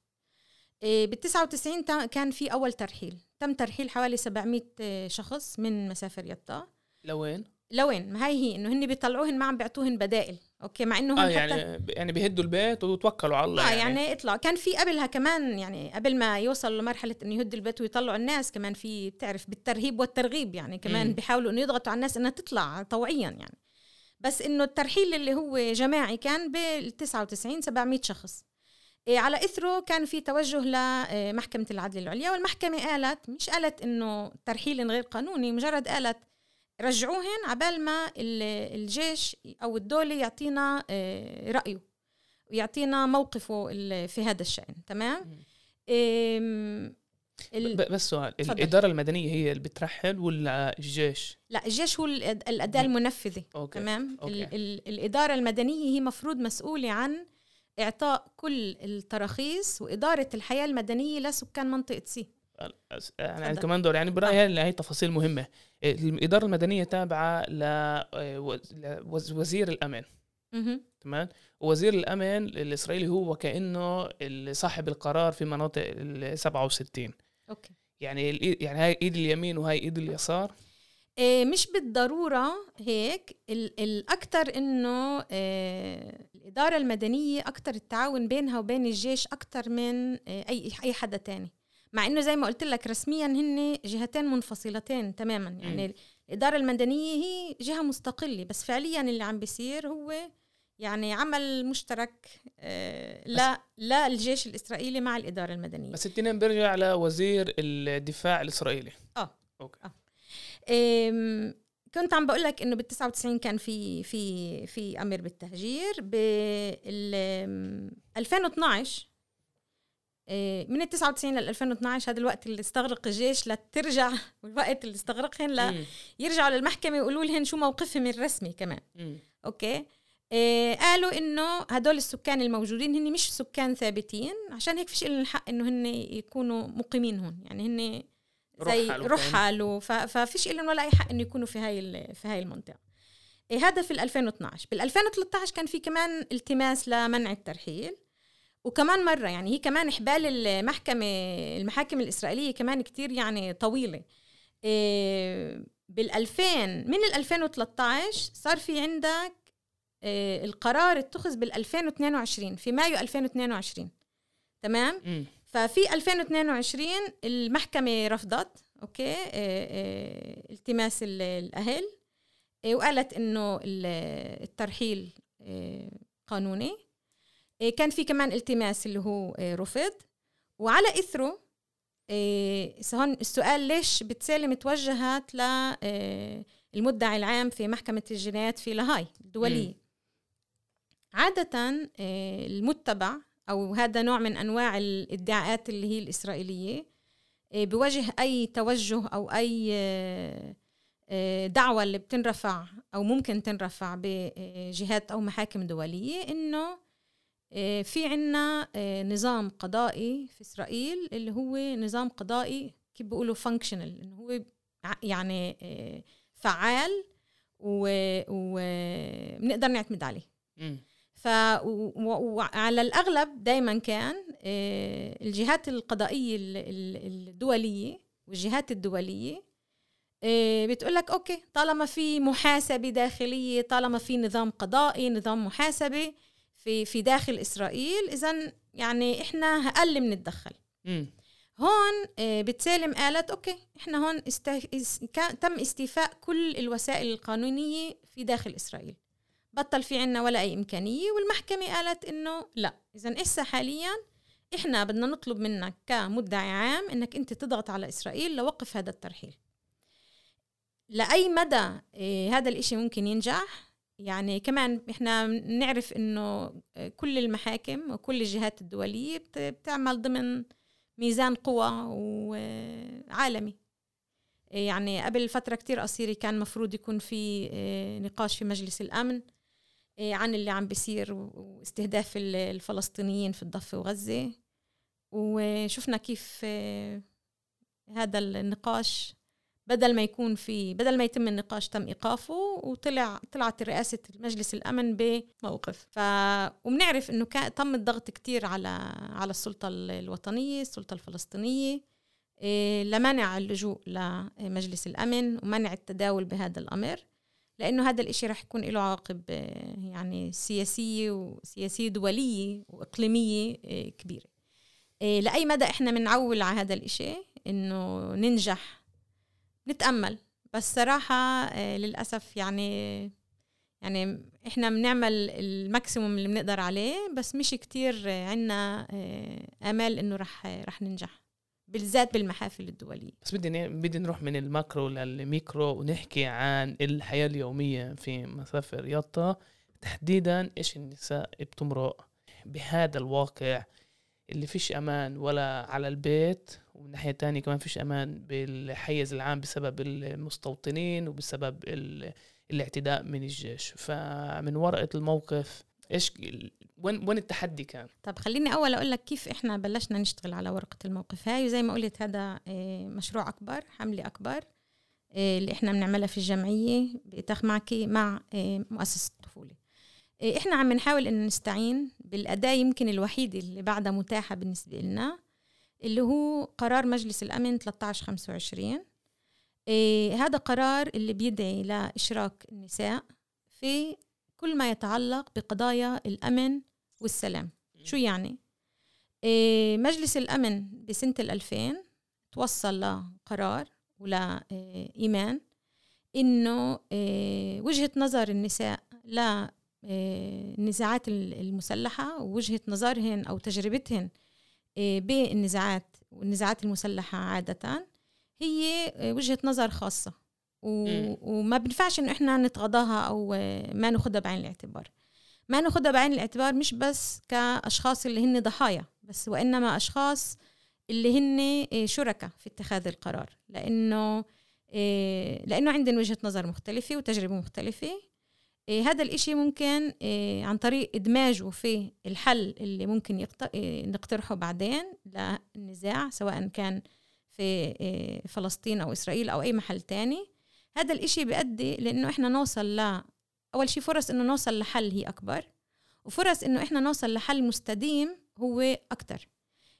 [SPEAKER 1] بال 99 تا- كان في أول ترحيل. تم ترحيل حوالي 700 آه، شخص من مسافر يطا.
[SPEAKER 2] لوين؟
[SPEAKER 1] لوين؟ ما هي هي إنه هن بيطلعوهن ما عم بيعطوهن بدائل. okay؟ مع إنه هون
[SPEAKER 2] آه
[SPEAKER 1] حتى
[SPEAKER 2] يعني يعني بيهدوا البيت وتوكلوا على الله
[SPEAKER 1] آه يعني. اطلع كان في قبلها كمان يعني قبل ما يوصل لمرحلة إنه يهد البيت ويطلعوا الناس كمان في بتعرف بالترهيب والترغيب يعني كمان. بيحاولوا إنه يضغطوا على الناس إنها تطلع طوعيا يعني. بس إنه الترحيل اللي هو جماعي كان بال 99 700 شخص. على إثره كان في توجه لمحكمه العدل العليا والمحكمة قالت مش قالت إنه ترحيل غير قانوني مجرد قالت رجعوهن عبال ما ال- الجيش أو الدولة يعطينا آه، رأيه ويعطينا موقفه في هذا الشأن تمام ال-
[SPEAKER 2] بس سؤال
[SPEAKER 1] تفضل.
[SPEAKER 2] الإدارة المدنية هي اللي بترحل ولا الجيش؟
[SPEAKER 1] لا الجيش هو الأداة المنفذة
[SPEAKER 2] okay
[SPEAKER 1] تمام
[SPEAKER 2] okay.
[SPEAKER 1] ال ال الإدارة المدنية هي مفروض مسؤولة عن إعطاء كل التراخيص وإدارة الحياة المدنية لسكان منطقة
[SPEAKER 2] C. أنا
[SPEAKER 1] تفضل.
[SPEAKER 2] كمان دور يعني برأيي هي تفاصيل مهمة. الإدارة المدنية تابعة لوزير الامن. تمام؟ وزير الامن الإسرائيلي هو كأنه صاحب القرار في مناطق ال 67
[SPEAKER 1] أوكي.
[SPEAKER 2] يعني يعني هاي إيد اليمين وهاي إيد اليسار.
[SPEAKER 1] مش بالضرورة هيك ال- الأكثر إنه إيه الإدارة المدنية أكثر التعاون بينها وبين الجيش أكثر من إيه أي أي حدا تاني مع إنه زي ما قلت لك رسميا هن جهتين منفصلتين تماما يعني. الإدارة المدنية هي جهة مستقلة بس فعليا اللي عم بيصير هو يعني عمل مشترك إيه لا لا الجيش الإسرائيلي مع الإدارة المدنية
[SPEAKER 2] بس التنين بيرجع لوزير الدفاع الإسرائيلي
[SPEAKER 1] آه.
[SPEAKER 2] أوكي
[SPEAKER 1] آه. كنت عم بقول لك إنه بال 99 كان في في في أمر بالتهجير بال أم، 2012 إيه، من ال 99 لل 2012 هذا الوقت اللي استغرق الجيش لترجع والوقت اللي استغرقهن
[SPEAKER 2] مم.
[SPEAKER 1] ليرجعوا للمحكمة ويقولوا لهن شو موقفهم الرسمي كمان. okay إيه قالوا إنه هدول السكان الموجودين هن مش سكان ثابتين عشان هيك فيش لهم الحق إنه هن يكونوا مقيمين هون يعني هن زي
[SPEAKER 2] رحل
[SPEAKER 1] وف- ففيش لهم ولا اي حق إنه يكونوا في هاي ال- في هاي المنطقة. إيه هذا في ال 2012 بال 2013 كان في كمان التماس لمنع الترحيل. وكمان مرة يعني هي كمان إحبال المحكمة المحاكم الإسرائيلية كمان كتير يعني طويلة. إيه بال 2000 من ال 2013 صار في عندك إيه القرار اتخذ بال 2022 في مايو 2022 تمام؟
[SPEAKER 2] مم.
[SPEAKER 1] ففي 2022 المحكمة رفضت أوكي إيه إيه التماس ال- الأهل إيه وقالت إنه ال- الترحيل قانوني. كان في كمان التماس اللي هو رفض. وعلى إثره إيه هون السؤال ليش بتسالم توجهت للمدعي العام في محكمة الجنايات في لاهاي الدولية. عادة المتبع أو هذا نوع من أنواع الإدعاءات اللي هي الإسرائيلية إيه بوجه أي توجه أو أي آه، آه، دعوة اللي بتنرفع أو ممكن تنرفع بجهات أو محاكم دولية إنه آه، في عنا نظام قضائي في إسرائيل اللي هو نظام قضائي كيف بيقولوا functional إنه هو يعني فعال وبنقدر نعتمد عليه. ف وعلى الأغلب دائما كان آه، الجهات القضائية ال- ال- الدولية والجهات الدولية بتقول لك okay طالما في محاسبة داخلية طالما في نظام قضائي نظام محاسبة في في داخل إسرائيل اذا يعني إحنا أقل بنتدخل. هون آه، بتسيلم قالت okay إحنا هون است... إس... كا- تم استيفاء كل الوسائل القانونية في داخل إسرائيل بطل في عنا ولا أي إمكانية والمحكمة قالت إنه لا. اذا اسا حاليا؟ إحنا بدنا نطلب منك كمدعي عام إنك أنت تضغط على إسرائيل لوقف هذا الترحيل. لأي مدى آه، هذا الإشي ممكن ينجح؟ يعني كمان إحنا نعرف إنه آه، كل المحاكم وكل الجهات الدولية بت- بتعمل ضمن ميزان قوى وعالمي. يعني قبل فترة كتير قصيرة كان مفروض يكون في نقاش في مجلس الأمن. عن اللي عم بيصير واستهداف ال- الفلسطينيين في الضفة وغزة. وشفنا كيف آه، هذا النقاش بدل ما يكون في بدل ما يتم النقاش تم إيقافه وطلع طلعت رئاسة مجلس الأمن بموقف. ف وبنعرف إنه كان تم الضغط كتير على على السلطة الوطنية السلطة الفلسطينية إيه، لمنع اللجوء لمجلس الأمن ومنع التداول بهذا الأمر. لأنه هذا الإشي رح يكون له عواقب آه، يعني سياسية وسياسيه دولية وإقليمية آه، كبيرة. آه، لأي مدى إحنا بنعول على هذا الإشي؟ إنه ننجح نتأمل. بس صراحة للأسف يعني يعني إحنا بنعمل الماكسيموم اللي بنقدر عليه بس مش كتير عنا آمال إنه رح رح ننجح. بالذات بالمحافل الدولية.
[SPEAKER 2] بس بدي بدي نروح من ال macro لل micro ونحكي عن الحياة اليومية في مسافر يطا. تحديدا إيش النساء بتمرق بهذا الواقع؟ اللي فيش أمان ولا على البيت ومن ناحية تانية كمان فيش أمان بالحيز العام بسبب المستوطنين وبسبب الاعتداء من الجيش. فمن ورقة الموقف إيش وين وين التحدي كان؟
[SPEAKER 1] طب خليني أول أقول لك كيف إحنا بلشنا نشتغل على ورقة الموقف. هاي وزي ما قلت هذا آه، مشروع أكبر حملة أكبر آه، اللي إحنا بنعملها في الجمعية بإتاخ معكي مع آه، مؤسسة الطفولة. إحنا عم نحاول ان نستعين بالأداة يمكن الوحيدة اللي بعدها متاحة بالنسبة لنا اللي هو قرار مجلس الأمن 1325 هذا قرار اللي بيدعي لإشراك النساء في كل ما يتعلق بقضايا الأمن والسلام. شو يعني؟ إيه مجلس الأمن بسنة الألفين توصل لقرار ولا إيمان إنه إيه وجهة نظر النساء لا النزاعات المسلحة ووجهة نظرهن أو تجربتهن بالنزاعات والنزاعات المسلحة عادة هي وجهة نظر خاصة. وما بنفعش إنه إحنا نتغاضاها أو ما ناخدها بعين الاعتبار. ما ناخدها بعين الاعتبار مش بس كأشخاص اللي هن ضحايا بس وإنما أشخاص اللي هن شركاء في اتخاذ القرار. لأنه لأنه عندهم وجهة نظر مختلفة وتجربة مختلفة. هذا الإشي ممكن عن طريق إدماجه في الحل اللي ممكن نقترحه بعدين للنزاع سواء كان في فلسطين أو إسرائيل أو أي محل تاني. هذا الإشي بيؤدي لأنه إحنا نوصل ل أول شيء فرص إنه نوصل لحل هي أكبر وفرص إنه إحنا نوصل لحل مستديم هو أكتر.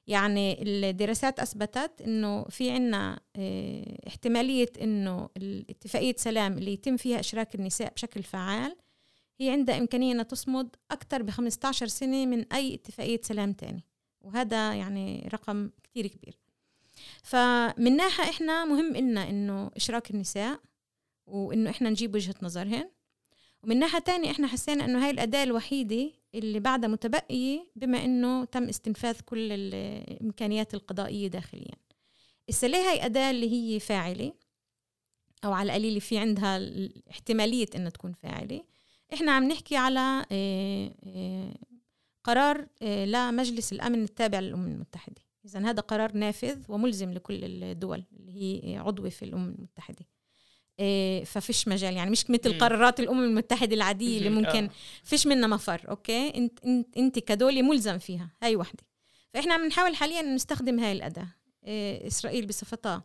[SPEAKER 1] يعني الدراسات أثبتت إنه في عنا آه احتمالية إنه الاتفاقية سلام اللي يتم فيها إشراك النساء بشكل فعال هي عندها إمكانية إنها تصمد أكثر ب 15 سنة من أي اتفاقية سلام تاني وهذا يعني رقم كتير كبير. فمن ناحية إحنا مهم إلنا إنه إشراك النساء وإنه إحنا نجيب وجهة نظرهن ومن ناحية تانية إحنا حسينا إنه هاي الأداة الوحيدة اللي بعدها متبقية بما إنه تم استنفاذ كل الإمكانيات القضائية داخليا. هسه ليه هاي أداة اللي هي فاعلة أو على القليل في عندها احتماليه إنها تكون فاعلة. إحنا عم نحكي على آه، آه، قرار آه، لمجلس الأمن التابع للأمم المتحدة. اذا هذا قرار نافذ وملزم لكل الدول اللي هي عضوة في الأمم المتحدة. ففيش مجال. يعني مش مثل قرارات الأمم المتحدة العادية اللي ممكن آه. فيش منها مفر أوكي؟ انت انت إنت كدولي ملزم فيها هاي وحدة. فإحنا عم نحاول حاليا نستخدم هاي الأداة. إيه إسرائيل بصفتها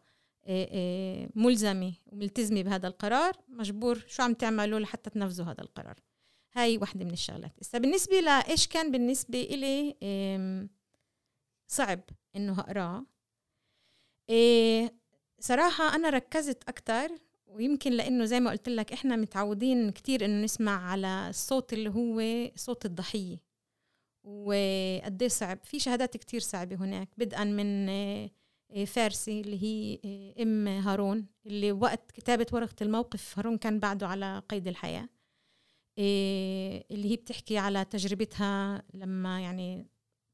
[SPEAKER 1] ملزمة وملتزمة بهذا القرار. مجبور شو عم تعملوا لحتى تنفذوا هذا القرار. هاي وحدة من الشغلات. هسه بالنسبة لايش كان بالنسبة إلي صعب إنه أقرأه. إيه صراحة أنا ركزت أكثر ويمكن لأنه زي ما قلت لك إحنا متعودين كتير إنه نسمع على الصوت اللي هو صوت الضحية. وقد صعب في شهادات كتير صعبة هناك بدءا من آه، فارسي اللي هي آه، أم هارون اللي وقت كتابة ورقة الموقف هارون كان بعده على قيد الحياة. آه، اللي هي بتحكي على تجربتها لما يعني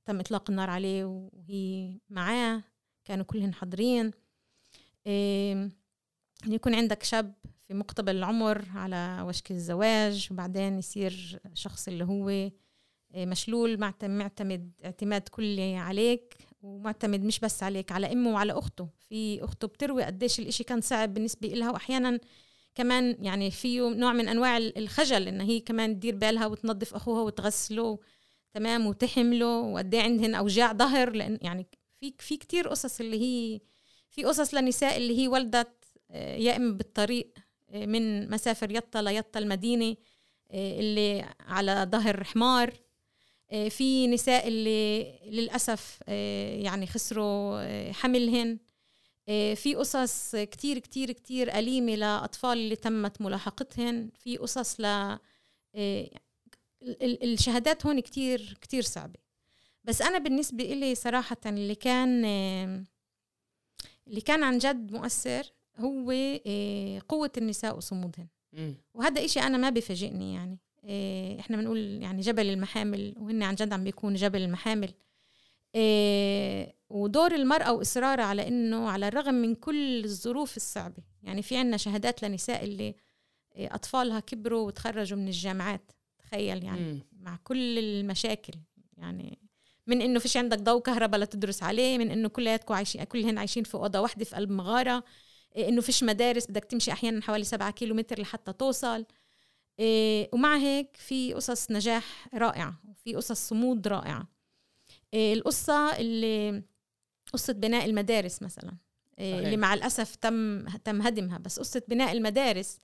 [SPEAKER 1] تم إطلاق النار عليه وهي معاه كانوا كلهم حاضرين. أن يكون عندك شاب في مقتبل العمر على وشك الزواج وبعدين يصير شخص اللي هو آه، مشلول معتمد اعتماد كلي عليك ومعتمد مش بس عليك على أمه وعلى أخته. في أخته بتروي قديش الإشي كان صعب بالنسبة لها واحيانا كمان يعني فيه نوع من أنواع الخجل إن هي كمان تدير بالها وتنظف أخوها وتغسله تمام وتحمله وقد إيه عندهن أوجاع ظهر لأن يعني في في كتير قصص اللي هي في قصص لنساء اللي هي ولدت يا اما بالطريق من مسافر يطا ليطا المدينة اللي على ظهر حمار. في نساء اللي للأسف يعني خسروا حملهن في قصص كتير كتير كتير أليمة لأطفال اللي تمت ملاحقتهن. في قصص ل الشهادات هون كتير كتير صعبة. بس أنا بالنسبة إلي صراحة اللي كان اللي كان عن جد مؤثر هو قوة النساء وصمودهن. وهذا إشي أنا ما بفاجئني يعني. إحنا بنقول يعني جبل المحامل وهن عن جد عم بيكون جبل المحامل. ودور المرأة وإصرارها على إنه على الرغم من كل الظروف الصعبة. يعني في عنا شهادات لنساء اللي أطفالها كبروا وتخرجوا من الجامعات. تخيل يعني. م. مع كل المشاكل. يعني من إنه فيش عندك ضوء كهرباء لتدرس عليه من إنه كلياتكم عايشين كلهن عايشين في أوضة واحدة في قلب مغارة. إنه فيش مدارس بدك تمشي أحيانا حوالي سبعة كيلو متر لحتى توصل. إيه، ومع هيك في قصص نجاح رائعة وفي قصص صمود رائعة. إيه، القصة اللي قصة بناء المدارس مثلا. اللي مع الأسف تم تم هدمها. بس قصة بناء المدارس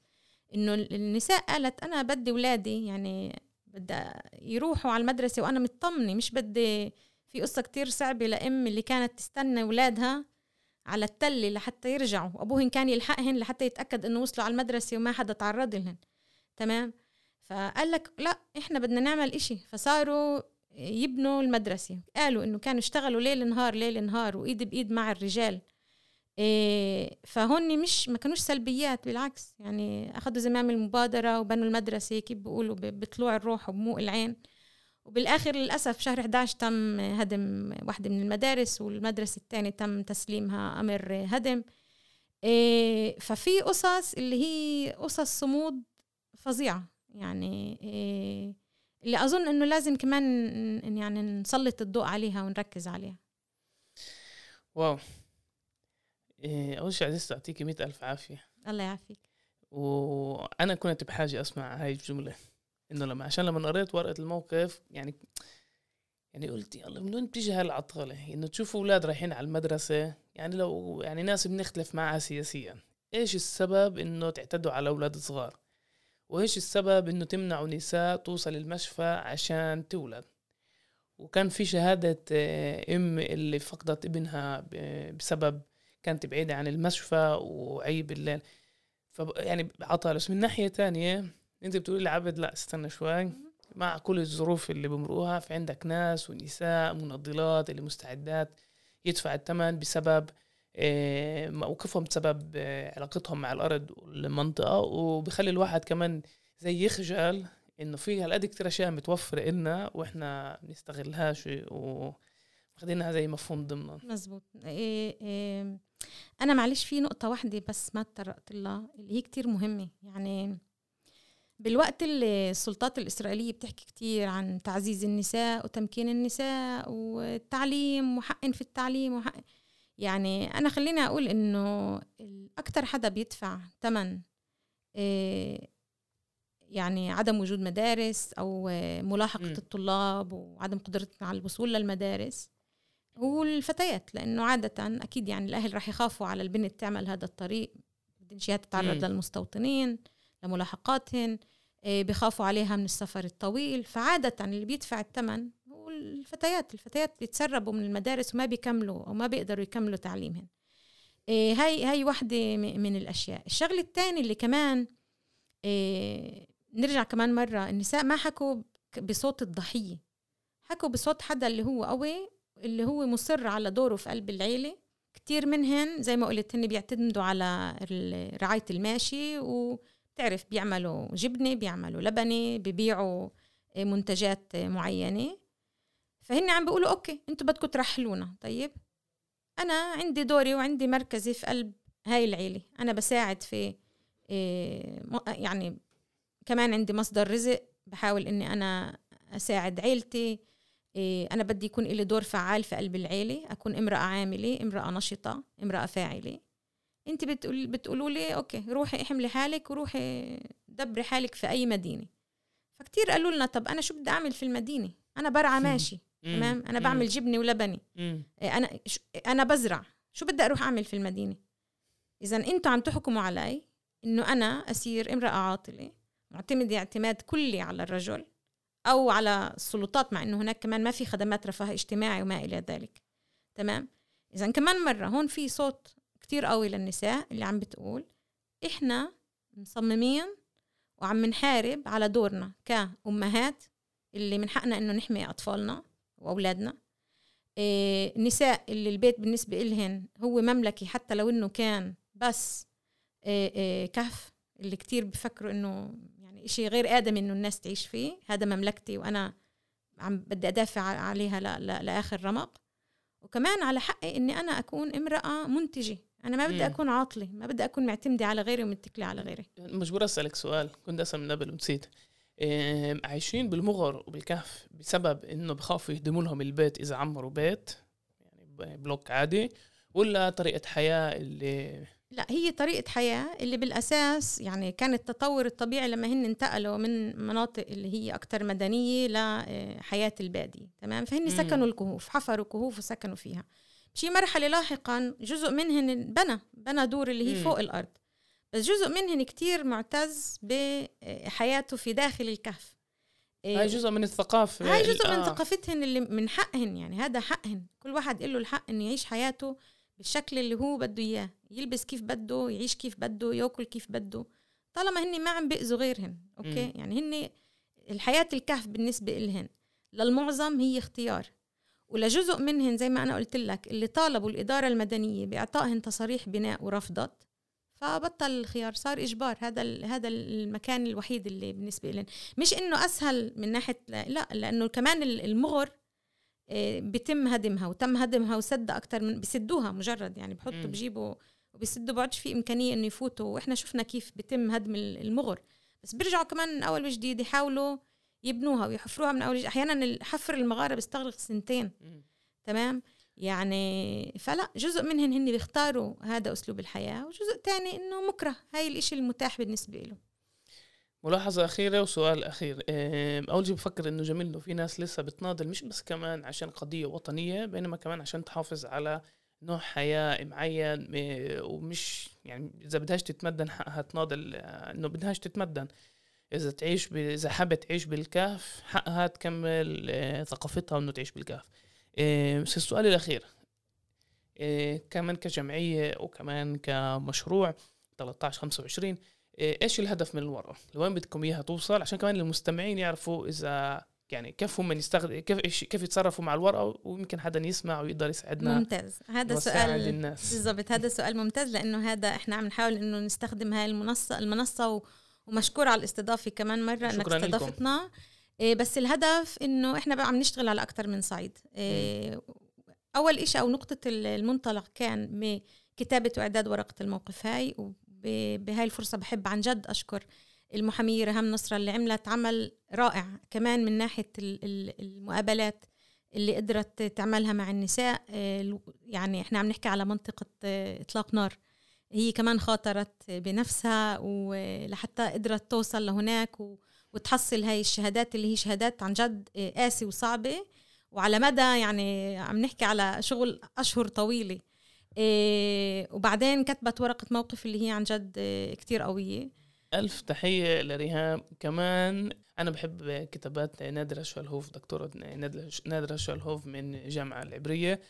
[SPEAKER 1] إنه النساء قالت أنا بدي اولادي يعني بدي يروحوا على المدرسة وأنا مطمنة مش بدي في قصة كتير صعبة لأم اللي كانت تستنى اولادها على التله لحتى يرجعوا. وابوهن كان يلحقهن لحتى يتأكد إنه وصلوا على المدرسة وما حدا تعرض لهن تمام؟ فقال لك لا إحنا بدنا نعمل إشي. فصاروا يبنوا المدرسة. قالوا إنه كانوا يشتغلوا ليل نهار ليل نهار وإيد بإيد مع الرجال. إيه فهون مش ما كانوش سلبيات بالعكس. يعني أخذوا زمام المبادرة وبنوا المدرسة. كيف بيقولوا بطلوع الروح وبموق العين. وبالآخر للأسف شهر 11 تم هدم واحدة من المدارس والمدرسة الثانية تم تسليمها أمر هدم. إيه ففي قصص اللي هي قصص صمود فظيعة. يعني إيه اللي أظن إنه لازم كمان يعني نسلط الضوء عليها ونركز عليها.
[SPEAKER 2] واو. إيه أول شيء عزيزتي أعطيكي مئة ألف عافية.
[SPEAKER 1] الله يعافيك.
[SPEAKER 2] وأنا كنت بحاجة أسمع هاي الجملة. إنه لما عشان لما قريت ورقة الموقف يعني يعني قلت يلا من وين بتيجي هالعطالة إنه تشوفوا أولاد رايحين على المدرسة يعني لو يعني ناس بنختلف معها سياسيا. إيش السبب إنه تعتدوا على أولاد صغار؟ وإيش السبب إنه تمنعوا نساء توصل المشفى عشان تولد؟ وكان في شهادة آه، أم اللي فقدت ابنها بسبب كانت بعيدة عن المشفى وعيب الليل. ف يعني عطاء بس من ناحية تانية انت بتقولي لعبد لا استنى شوي. مع كل الظروف اللي بمروها في عندك ناس ونساء منضلات اللي مستعدات يدفع الثمن بسبب آه، موقفهم بسبب آه، علاقتهم مع الأرض والمنطقة. وبخلي الواحد كمان زي يخجل إنه في هالقد كتير أشياء متوفرة إلنا وإحنا بنستغلهاش واخدينها زي مفهوم ضمن
[SPEAKER 1] مزبوط. إيه إيه أنا معلش في نقطة واحدة بس ما تطرقت لها اللي هي كتير مهمة. يعني بالوقت اللي السلطات الإسرائيلية بتحكي كتير عن تعزيز النساء وتمكين النساء والتعليم وحق في التعليم وحق يعني أنا خليني أقول إنه أكتر حدا بيدفع ثمن إيه، يعني عدم وجود مدارس أو ملاحقة م. الطلاب وعدم قدرتنا على الوصول للمدارس هو الفتيات لأنه عادة أكيد يعني الأهل راح يخافوا على البنت تعمل هذا الطريق بدنش تتعرض للمستوطنين لملاحقاتهن آه، بخافوا عليها من السفر الطويل. فعادة اللي بيدفع الثمن هو الفتيات الفتيات بيتسربوا من المدارس وما بيكملوا أو ما بيقدروا يكملوا تعليمهم. آه، هاي هاي وحدة من الأشياء. الشغلة الثانية اللي كمان آه، نرجع كمان مرة النساء ما حكوا بصوت الضحية. حكوا بصوت حدا اللي هو قوي اللي هو مصر على دوره في قلب العيلة. كتير منهن زي ما قلت هن بيعتمدوا على رعاية الماشي وبتعرف بيعملوا جبنة بيعملوا لبنة ببيعوا منتجات معينة. فهن عم بيقولوا أوكي أنتوا بدكم ترحلونا. طيب؟ أنا عندي دوري وعندي مركزي في قلب هاي العيلة. أنا بساعد في إيه، يعني كمان عندي مصدر رزق. بحاول إني أنا أساعد عيلتي. أنا بدي يكون لي دور فعال في قلب العيلة. أكون امرأة عاملة امرأة نشطة امرأة فاعلة. أنت بتقول بتقولوا لي أوكي روحي احملي حالك وروحي دبري حالك في أي مدينة. فكتير قالوا لنا طب أنا شو بدي أعمل في المدينة؟ أنا برعى ماشي تمام؟ أنا بعمل جبنة ولبني. إيه، أنا أنا بزرع. شو بدي أروح أعمل في المدينة؟ اذا أنتم عم تحكموا علي إنه أنا أسير امرأة عاطلة معتمده اعتماد كلي على الرجل أو على السلطات مع إنه هناك كمان ما في خدمات رفاه اجتماعي وما إلى ذلك. تمام؟ اذا كمان مرة هون في صوت كتير قوي للنساء اللي عم بتقول إحنا مصممين وعم نحارب على دورنا كأمهات اللي من حقنا إنه نحمي أطفالنا وأولادنا. إيه النساء اللي البيت بالنسبة إلهن هو مملكي حتى لو إنه كان بس إيه إيه كهف اللي كتير بفكروا إنه يعني إشي غير ادمي إنه الناس تعيش فيه. هذا مملكتي وأنا عم بدي أدافع عليها لآخر رمق. وكمان على حقي إني أنا أكون امرأة منتجة. أنا ما بدي أكون عاطلة ما بدي أكون معتمدة على غيري ومتكلة على غيري.
[SPEAKER 2] مجبور أسألك سؤال كنت أسأل من قبل ونسيت. عايشين بالمغر وبالكهف بسبب إنه بخافوا يهدموا لهم البيت إذا عمروا بيت يعني بلوك عادي ولا طريقة حياة اللي
[SPEAKER 1] لا هي طريقة حياة اللي بالأساس يعني كان التطور الطبيعي لما هن انتقلوا من مناطق اللي هي أكثر مدنية لحياة البادية تمام؟ فهن سكنوا الكهوف حفروا كهوف وسكنوا فيها. شي مرحلة لاحقا جزء منهن بنى بنى دور اللي هي فوق الأرض. بس جزء منهن كتير معتز بحياته في داخل الكهف.
[SPEAKER 2] هاي جزء من الثقافة.
[SPEAKER 1] هاي جزء من آه. ثقافتهن اللي من حقهن يعني هذا حقهن. كل واحد له الحق إنه يعيش حياته بالشكل اللي هو بده إياه. يلبس كيف بده يعيش كيف بده يأكل كيف بده. طالما هن ما عم بيأذوا غيرهن أوكي؟ م. يعني هن الحياة الكهف بالنسبة إلهن. للمعظم هي اختيار. ولجزء منهن زي ما أنا قلت لك اللي طالبوا الإدارة المدنية بإعطائهن تصاريح بناء ورفضت فبطل الخيار صار إجبار. هذا هذا المكان الوحيد اللي بالنسبة لنا مش إنه أسهل من ناحية لا لأنه كمان المغر آه، بتم هدمها وتم هدمها وسد أكثر من بسدوها مجرد يعني بحطوا بجيبوا وبيسدوا بعدش في إمكانية إنه يفوتوا. وإحنا شفنا كيف بتم هدم المغر. بس بيرجعوا كمان من أول وجديد يحاولوا يبنوها ويحفروها من أول أحيانا حفر المغاره بيستغرق سنتين. تمام؟ يعني فلا جزء منهن هن بيختاروا هذا أسلوب الحياة وجزء تاني إنه مكره. هاي الإشي المتاح بالنسبة له
[SPEAKER 2] ملاحظة أخيرة وسؤال أخير. أول شيء بفكر إنه جميل إنه في ناس لسه بتناضل مش بس كمان عشان قضية وطنية بينما كمان عشان تحافظ على نوع حياة معين ومش يعني إذا بدهاش تتمدن حقها تناضل إنه بدهاش تتمدن. إذا تعيش ب... إذا حابة تعيش بالكهف حقها تكمل آه، ثقافتها إنه تعيش بالكهف. بس السؤال الأخير كمان كجمعية وكمان كمشروع 13 25 إيش الهدف من الورقة؟ لوين بدكم إياها توصل؟ عشان كمان المستمعين يعرفوا إذا يعني كيف هم يستخدم كيف كيف يتصرفوا مع الورقة ويمكن حدا يسمع ويقدر يساعدنا
[SPEAKER 1] ممتاز. هذا سؤال بالضبط هذا سؤال ممتاز لأنه هذا إحنا عم نحاول إنه نستخدم هاي المنصه المنصة ومشكور على الاستضافة كمان مرة إنك استضفتنا. إيه بس الهدف إنه إحنا بقى عم نشتغل على أكثر من صعيد إيه أول شيء أو نقطة المنطلق كان كتابه وإعداد ورقة الموقف هاي بهاي الفرصة بحب عن جد أشكر المحامية رهام نصرة اللي عملت عمل رائع كمان من ناحية المقابلات اللي قدرت تعملها مع النساء. آه، يعني إحنا عم نحكي على منطقة آه، إطلاق نار. هي كمان خاطرت بنفسها ولحتى قدرت توصل لهناك وتحصل هاي الشهادات اللي هي شهادات عن جد قاسي وصعبة. وعلى مدى يعني عم نحكي على شغل أشهر طويلة. إيه وبعدين كتبت ورقة موقف اللي هي عن جد كتير قوية.
[SPEAKER 2] ألف تحية لريهام. كمان أنا بحب كتابات نادرة شوالهوف دكتورة نادرة شوالهوف من الجامعة العبرية. إيه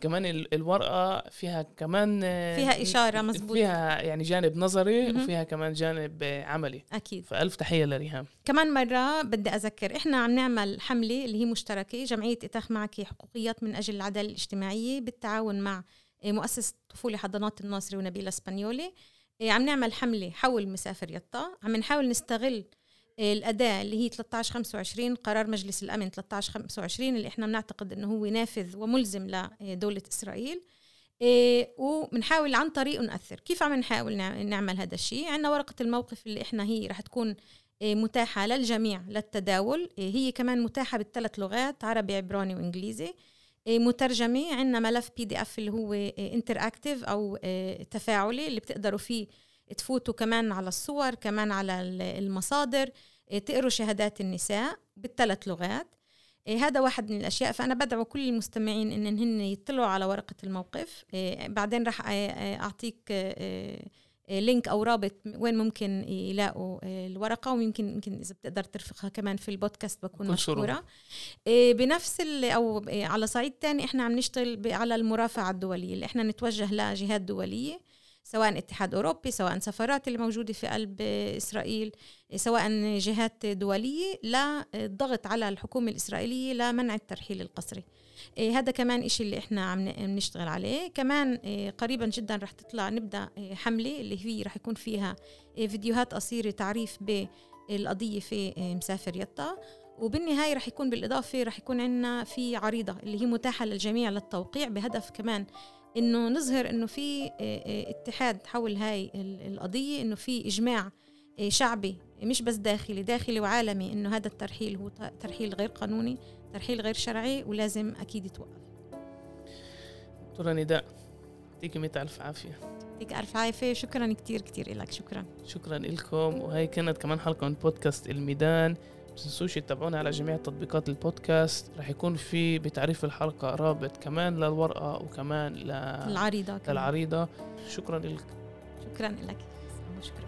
[SPEAKER 2] كمان الورقة فيها كمان
[SPEAKER 1] فيها إشارة مزبوط
[SPEAKER 2] فيها يعني جانب نظري م-م. وفيها كمان جانب عملي.
[SPEAKER 1] أكيد.
[SPEAKER 2] فألف تحية لريهام.
[SPEAKER 1] كمان مرة بدي أذكر إحنا عم نعمل حملة اللي هي مشتركة جمعية إتاخ معك حقوقيات من أجل العدالة الاجتماعية بالتعاون مع مؤسسة طفولة حضانات الناصري ونبيلة اسبانيولي. عم نعمل حملة حول مسافر يطا. عم نحاول نستغل الأداة اللي هي 1325 قرار مجلس الأمن 1325 اللي إحنا بنعتقد إنه هو نافذ وملزم لدولة إسرائيل. وبنحاول عن طريقه نأثر كيف عم نحاول نعمل هذا الشيء؟ عندنا ورقة الموقف اللي إحنا هي رح تكون متاحة للجميع للتداول. هي كمان متاحة بالثلاث لغات عربي عبراني وإنجليزي. إيه، مترجمة عندنا ملف بي دي اف اللي هو inter إيه، أو إيه، تفاعلي اللي بتقدروا فيه تفوتوا كمان على الصور كمان على المصادر تقروا شهادات النساء بالثلاث لغات. إيه هذا واحد من الأشياء فأنا بدعو كل المستمعين إن هن يطلعوا على ورقة الموقف. إيه بعدين راح أعطيك إيه link أو رابط وين ممكن يلاقوا الورقة ويمكن يمكن إذا بتقدر ترفقها كمان في البودكاست بكون مشكورة. بنفس أو على صعيد تاني إحنا عم نشتغل على المرافعة الدولية اللي إحنا نتوجه لجهات دولية. سواء اتحاد أوروبي سواء سفارات اللي موجودة في قلب إسرائيل سواء جهات دولية للضغط على الحكومة الإسرائيلية لمنع الترحيل القسري. إيه هذا كمان إشي اللي إحنا عم نشتغل عليه. كمان إيه قريبا جدا رح تطلع نبدأ إيه حملة اللي هي رح يكون فيها فيديوهات قصيرة تعريف بالقضية في مسافر يطا. وبالنهاية رح يكون بالإضافة رح يكون عندنا في عريضة اللي هي متاحة للجميع للتوقيع بهدف كمان إنه نظهر إنه في اتحاد حول هاي القضية إنه في إجماع شعبي مش بس داخلي داخلي وعالمي إنه هذا الترحيل هو ترحيل غير قانوني ترحيل غير شرعي ولازم أكيد يتوقف.
[SPEAKER 2] دكتورة نداء يعطيك مئة ألف عافية.
[SPEAKER 1] يعطيك ألف عافية. شكرا كتير كتير لك شكرا.
[SPEAKER 2] شكرا لكم وهي كانت كمان حلقة من بودكاست الميدان. تنسوش تتابعونا على جميع تطبيقات البودكاست. رح يكون في بتعريف الحلقة رابط كمان للورقة وكمان
[SPEAKER 1] للعريضة
[SPEAKER 2] للعريضة. شكرا لك.
[SPEAKER 1] شكرا لك. شكرا.